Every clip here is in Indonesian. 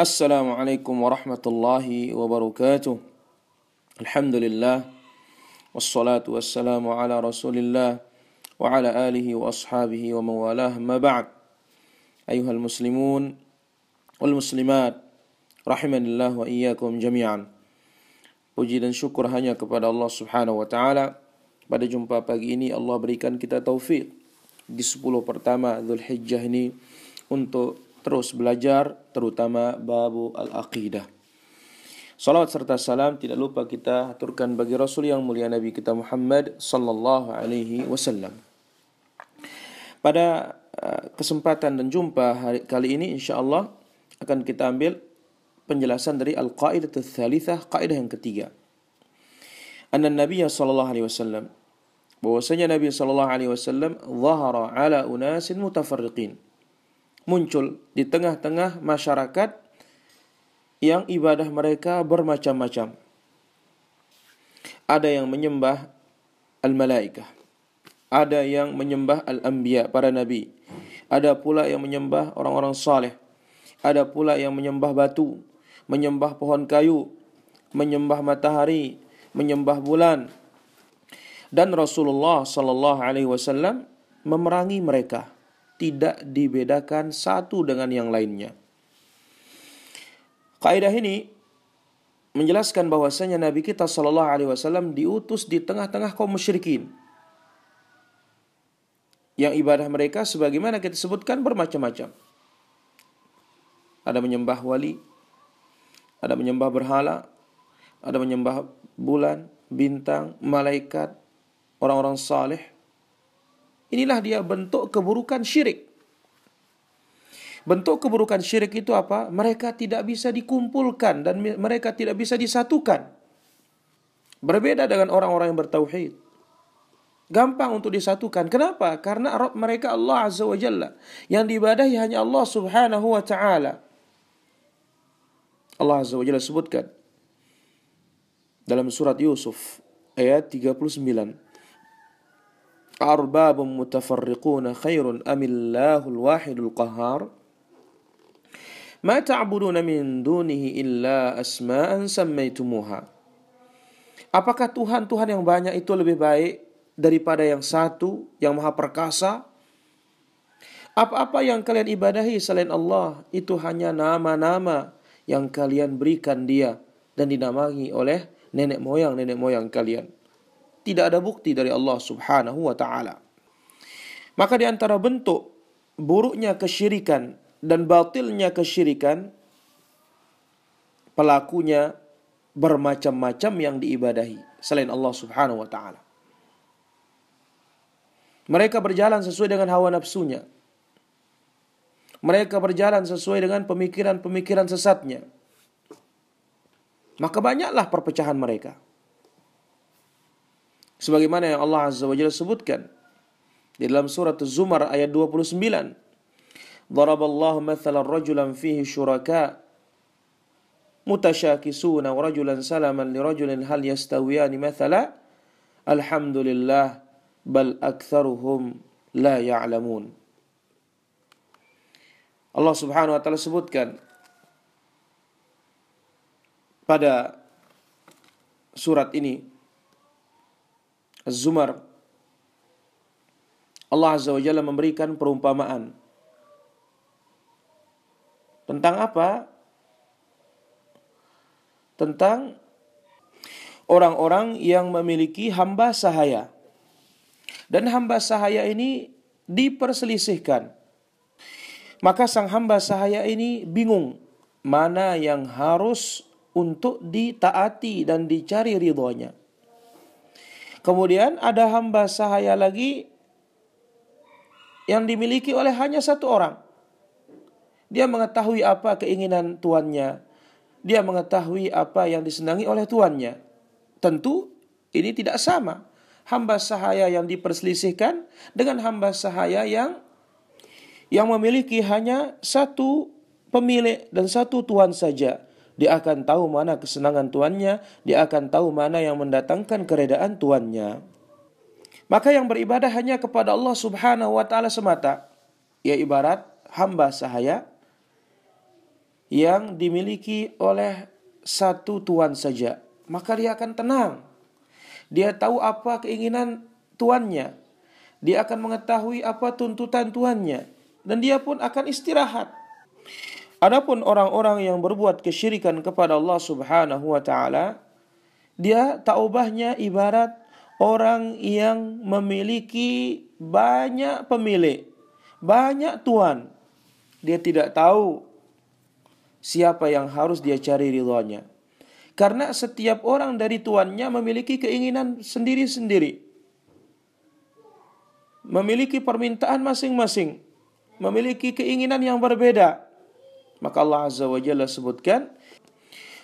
السلام عليكم ورحمة الله وبركاته. الحمد لله والصلاة والسلام على رسول الله وعلى آله وأصحابه وموالاه ما بعد. أيها المسلمون والمسلمات رحمنا الله وإياكم جميعا وجدا شكر syukur hanya الله سبحانه وتعالى بعد taala. Pada الله بريكان كتاب توفيق di 10 pertama Zulhijjah ini untuk terus belajar terutama babu al-aqidah. Salawat serta salam tidak lupa kita aturkan bagi Rasul yang mulia Nabi kita Muhammad sallallahu alaihi wasallam. Pada uh, kesempatan dan jumpa hari kali ini insyaallah akan kita ambil penjelasan dari al-qaidah tsalitsah, kaidah yang ketiga. Anna Nabi sallallahu alaihi wasallam bahwasanya Nabi sallallahu alaihi wasallam zahara ala unasin mutafarriqin muncul di tengah-tengah masyarakat yang ibadah mereka bermacam-macam. Ada yang menyembah al-malaikah. Ada yang menyembah al-anbiya, para nabi. Ada pula yang menyembah orang-orang saleh. Ada pula yang menyembah batu, menyembah pohon kayu, menyembah matahari, menyembah bulan. Dan Rasulullah sallallahu alaihi wasallam memerangi mereka tidak dibedakan satu dengan yang lainnya. Kaidah ini menjelaskan bahwasanya Nabi kita Shallallahu Alaihi Wasallam diutus di tengah-tengah kaum musyrikin yang ibadah mereka sebagaimana kita sebutkan bermacam-macam. Ada menyembah wali, ada menyembah berhala, ada menyembah bulan, bintang, malaikat, orang-orang saleh, Inilah dia bentuk keburukan syirik. Bentuk keburukan syirik itu apa? Mereka tidak bisa dikumpulkan dan mereka tidak bisa disatukan. Berbeda dengan orang-orang yang bertauhid. Gampang untuk disatukan. Kenapa? Karena Rabb mereka Allah Azza wa Jalla. Yang diibadahi hanya Allah Subhanahu wa taala. Allah Azza wa Jalla sebutkan dalam surat Yusuf ayat 39 أرباب متفرقون خير أم الله الواحد القهار ما تعبدون من دونه إلا أسماء سميتموها Apakah Tuhan-Tuhan yang banyak itu lebih baik daripada yang satu, yang maha perkasa? Apa-apa yang kalian ibadahi selain Allah itu hanya nama-nama yang kalian berikan dia dan dinamai oleh nenek moyang-nenek moyang kalian tidak ada bukti dari Allah Subhanahu wa taala. Maka di antara bentuk buruknya kesyirikan dan batilnya kesyirikan pelakunya bermacam-macam yang diibadahi selain Allah Subhanahu wa taala. Mereka berjalan sesuai dengan hawa nafsunya. Mereka berjalan sesuai dengan pemikiran-pemikiran sesatnya. Maka banyaklah perpecahan mereka sebagaimana yang Allah Azza wa Jalla sebutkan di dalam surat Az-Zumar ayat 29 Daraballahu mathalan rajulan fihi syuraka mutasyakisuna wa rajulan salaman li rajulin hal yastawiyani mathala. Alhamdulillah bal aktharuhum la ya'lamun. Allah Subhanahu wa taala sebutkan pada surat ini Az-Zumar Allah Azza wa Jalla memberikan perumpamaan tentang apa? Tentang orang-orang yang memiliki hamba sahaya. Dan hamba sahaya ini diperselisihkan. Maka sang hamba sahaya ini bingung mana yang harus untuk ditaati dan dicari ridhonya. Kemudian ada hamba sahaya lagi yang dimiliki oleh hanya satu orang. Dia mengetahui apa keinginan tuannya. Dia mengetahui apa yang disenangi oleh tuannya. Tentu ini tidak sama. Hamba sahaya yang diperselisihkan dengan hamba sahaya yang yang memiliki hanya satu pemilik dan satu tuan saja. Dia akan tahu mana kesenangan tuannya, dia akan tahu mana yang mendatangkan keredaan tuannya. Maka yang beribadah hanya kepada Allah Subhanahu wa taala semata, ya ibarat hamba sahaya yang dimiliki oleh satu tuan saja, maka dia akan tenang. Dia tahu apa keinginan tuannya. Dia akan mengetahui apa tuntutan tuannya dan dia pun akan istirahat. Adapun orang-orang yang berbuat kesyirikan kepada Allah Subhanahu wa taala, dia taubahnya ibarat orang yang memiliki banyak pemilik, banyak tuan. Dia tidak tahu siapa yang harus dia cari ridhonya. Karena setiap orang dari tuannya memiliki keinginan sendiri-sendiri. Memiliki permintaan masing-masing. Memiliki keinginan yang berbeda. Maka Allah Azza wa Jalla sebutkan,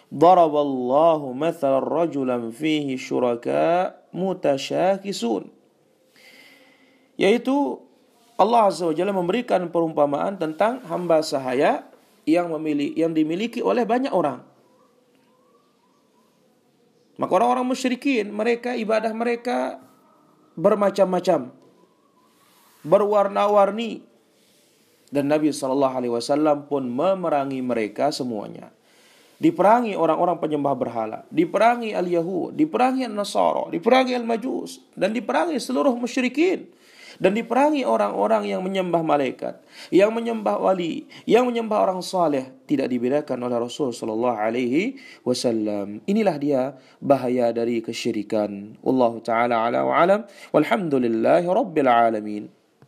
Daraballahu mathalan rajulan fihi syuraka mutasyakisun. Yaitu Allah Azza wa Jalla memberikan perumpamaan tentang hamba sahaya yang memilih yang dimiliki oleh banyak orang. Maka orang-orang musyrikin mereka ibadah mereka bermacam-macam, berwarna-warni, dan Nabi Shallallahu Alaihi Wasallam pun memerangi mereka semuanya. Diperangi orang-orang penyembah berhala, diperangi al-Yahud, diperangi al-Nasara, diperangi al-Majus, dan diperangi seluruh musyrikin dan diperangi orang-orang yang menyembah malaikat, yang menyembah wali, yang menyembah orang saleh tidak dibedakan oleh Rasul sallallahu alaihi wasallam. Inilah dia bahaya dari kesyirikan. Allah taala ala wa alam. Walhamdulillahi rabbil alamin.